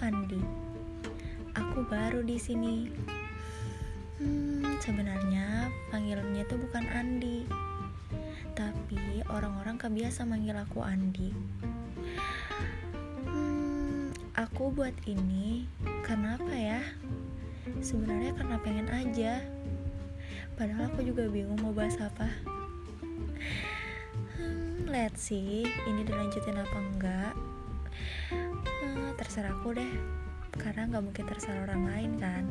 Andi. Aku baru di sini. Hmm, sebenarnya panggilannya itu bukan Andi. Tapi orang-orang kebiasa manggil aku Andi. Hmm, aku buat ini karena apa ya? Sebenarnya karena pengen aja. Padahal aku juga bingung mau bahas apa. Hmm, let's see, ini dilanjutin apa enggak? Terserah aku deh, karena nggak mungkin terserah orang lain kan.